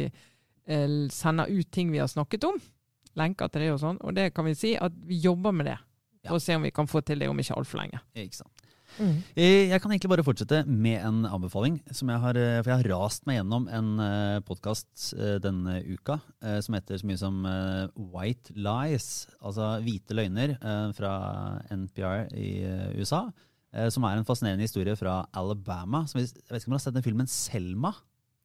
sender ut ting vi har snakket om lenker til det og sånn. Og det kan vi si at vi jobber med det å se om vi kan få til det om ikke altfor lenge. Ikke sant. Mm. Eh, jeg kan egentlig bare fortsette med en anbefaling. Som jeg har, eh, for jeg har rast meg gjennom en eh, podkast denne uka som heter så mye som White Lies, altså hvite løgner, fra NPR i USA. Som er en fascinerende historie fra Alabama. Som jeg vet ikke om dere har sett den filmen Selma?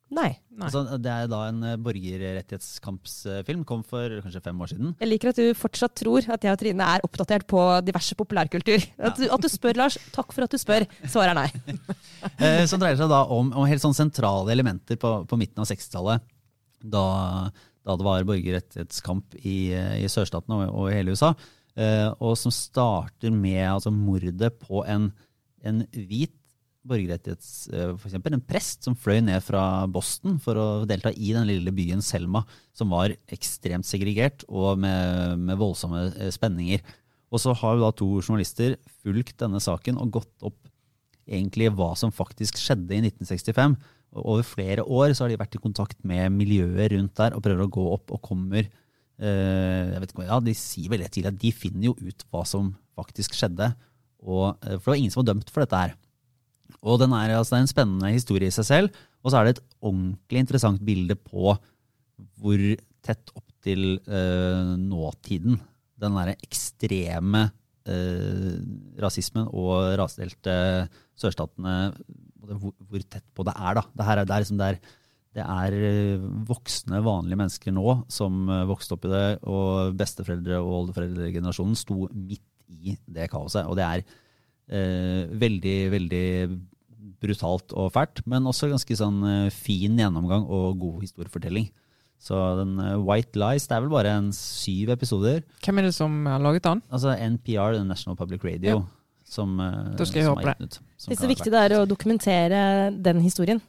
Nei. Nei. Altså, det er da en eh, borgerrettighetskampsfilm. Kom for kanskje fem år siden. Jeg liker at du fortsatt tror at jeg og Trine er oppdatert på diverse populærkultur. Ja. At, du, at, du, spør, Lars. Takk for at du spør. Svaret er nei. eh, som dreier seg da om, om helt sånn sentrale elementer på, på midten av 60-tallet. Da, da, det var borgerrettighetskamp i, i sørstatene og, og, i hele USA. Eh, og som starter med altså, mordet på en, en hvit borgerrettighets... F.eks. for eksempel, en prest som fløy ned fra Boston for å delta i den lille byen Selma, som var ekstremt segregert og med, med voldsomme eh, spenninger. Og så har jo da to journalister fulgt denne saken og gått opp egentlig hva som faktisk skjedde i 1965. Og over flere år så har de vært i kontakt med miljøet rundt der og prøver å gå opp og kommer eh, jeg vet ikke, ja, De sier veldig tidlig at de finner jo ut hva som faktisk skjedde. Og, for det var ingen som var dømt for dette her. Og den er, altså, det er en spennende historie i seg selv. Og så er det et ordentlig interessant bilde på hvor tett opp til uh, nåtiden den derre ekstreme uh, rasismen og rasdelte sørstatene hvor, hvor, tett på det er. da. Det, er, det, er liksom der, det er eh, voksne, vanlige mennesker nå som vokste opp i det, og besteforeldre og oldeforeldregenerasjonen sto midt i det kaoset. Og det er eh, veldig, veldig brutalt og fælt, men også ganske sånn eh, fin gjennomgang og god historiefortelling. Så den eh, White Lies, det er vel bare en syv episoder. Hvem er det som har laget den? Altså NPR, The National Public Radio, som, eh, Da skal jeg som høre på har ut. Det er så viktig det er å dokumentere den historien.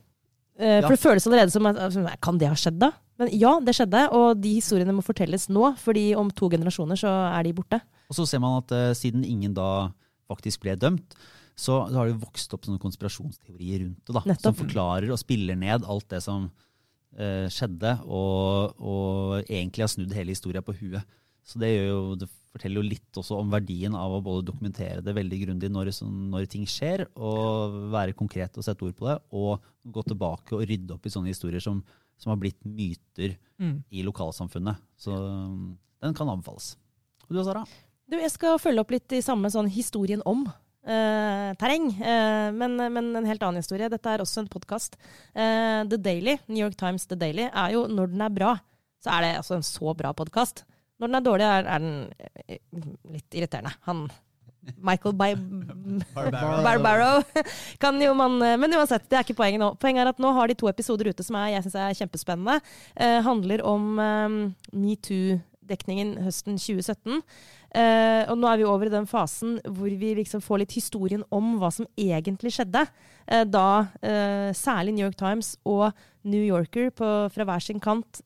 Eh, For Ja. det føles allerede som at altså, Kan det ha skjedd, da? Men ja, det skjedde, og de historiene må fortelles nå, fordi om to generasjoner så er de borte. Og så ser man at uh, siden ingen da faktisk ble dømt, så har det jo vokst opp sånne konspirasjonsteorier rundt det. da, Nettopp. Som forklarer og spiller ned alt det som eh, skjedde, og, og egentlig har snudd hele historia på huet. Så det, jo, det forteller jo litt også om verdien av å både dokumentere det veldig grundig når, sånn- når ting skjer, og være konkret og sette ord på det, og gå tilbake og rydde opp i sånne historier som, som har blitt myter Mm. i lokalsamfunnet. Så den kan anbefales. Og du, Sara? Du, jeg skal følge opp litt i samme sånn historien om. eh, terreng, eh, men, men en helt annen historie. Dette er også en podkast. The Daily, New York Times The Daily, er jo når den er bra, så er det altså en så bra podkast. Når den er dårlig, er, er den eh, litt irriterende. Han Michael By Barbaro kan jo man eh, Men uansett, det er ikke poenget nå. Poenget er at nå har de to episoder ute som er, jeg synes er kjempespennende. Eh, handler om eh, metoo-dekningen høsten 2017. Eh, og nå er vi over i den fasen hvor vi liksom får litt historien om hva som egentlig skjedde. Uh, da uh, særlig New York Times og New Yorker på, fra hver sin kant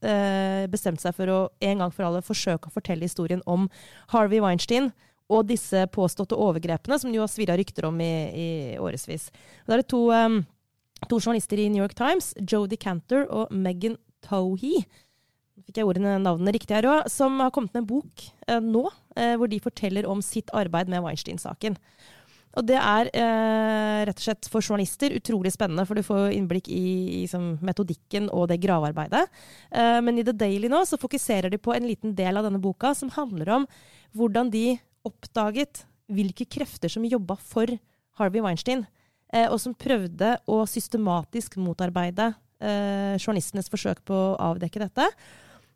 bestemte seg for å en gang for alle forsøke å fortelle historien om Harvey Weinstein og disse påståtte overgrepene, som det jo har svirra rykter om i, i årevis. Da er det to, um, to journalister i New York Times, Jodie Cantor og Megan nå fikk jeg ordene navnene riktig her òg, som har kommet med en bok eh, nå, eh, hvor de forteller om sitt arbeid med Weinstein-saken. Og det er eh, rett og slett for journalister utrolig spennende, for du får innblikk i, i som, metodikken og det gravearbeidet. Eh, men i The Daily nå så fokuserer de på en liten del av denne boka som handler om hvordan de oppdaget hvilke krefter som jobba for Harvey Weinstein, eh, og som prøvde å systematisk motarbeide eh, journalistenes forsøk på å avdekke dette.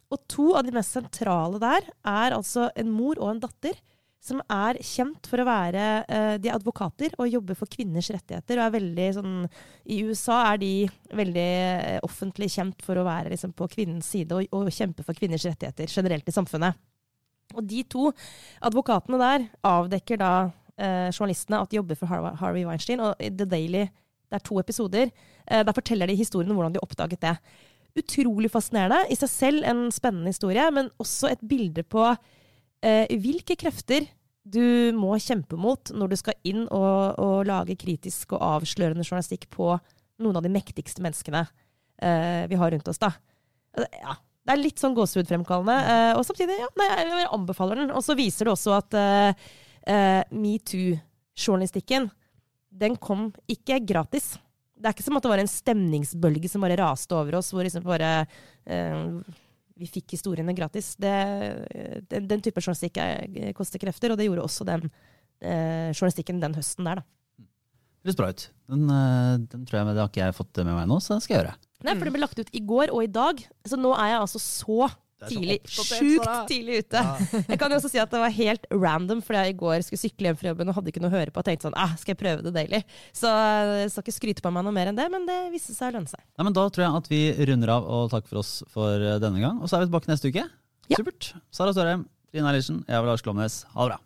Og to av de mest sentrale der er altså en mor og en datter som er kjent for å være eh, De er advokater og jobber for kvinners rettigheter. og er sånn, I USA er de veldig eh, offentlig kjent for å være liksom, på kvinnens side og, og kjempe for kvinners rettigheter generelt i samfunnet. Og de to advokatene der avdekker da eh, journalistene at de jobber for Harvey Weinstein. Og i The Daily, det er to episoder, eh, der forteller de historien om hvordan de oppdaget det. Utrolig fascinerende. I seg selv en spennende historie, men også et bilde på eh, hvilke krefter du må kjempe mot når du skal inn og, og lage kritisk og avslørende journalistikk på noen av de mektigste menneskene eh, vi har rundt oss. da. Ja, det er litt sånn gåsehudfremkallende. eh, og samtidig, ja, nei, jeg, anbefaler den. Og så viser det også at eh, metoo-journalistikken, den kom ikke gratis. Det er ikke som at det var en stemningsbølge som bare raste over oss, hvor liksom bare eh, vi fikk historiene gratis. Det, den, den type journalistikk er, koster krefter, og det gjorde også den eh, journalistikken den høsten der, da. Høres bra ut. Den, eh, den tror jeg, det har ikke jeg fått med meg nå, så det skal jeg gjøre. Nei, for det ble lagt ut i går og i dag, så nå er jeg altså så tidlig, sjukt tidlig ute. Jeg kan jo også si at det var helt random, fordi jeg i går skulle sykle hjem fra jobben og hadde ikke noe å høre på. Og tenkte sånn, ah, skal jeg prøve det daily? Så jeg skal ikke skryte på meg noe mer enn det, men det viste seg å lønne seg. Nei, men Da tror jeg at vi runder av og takker for oss for eh, denne gang. Og så er vi tilbake neste uke. Ja. Supert. Sara Størheim, Trine Eilertsen, jeg er Lars Glomnes. Ha det bra.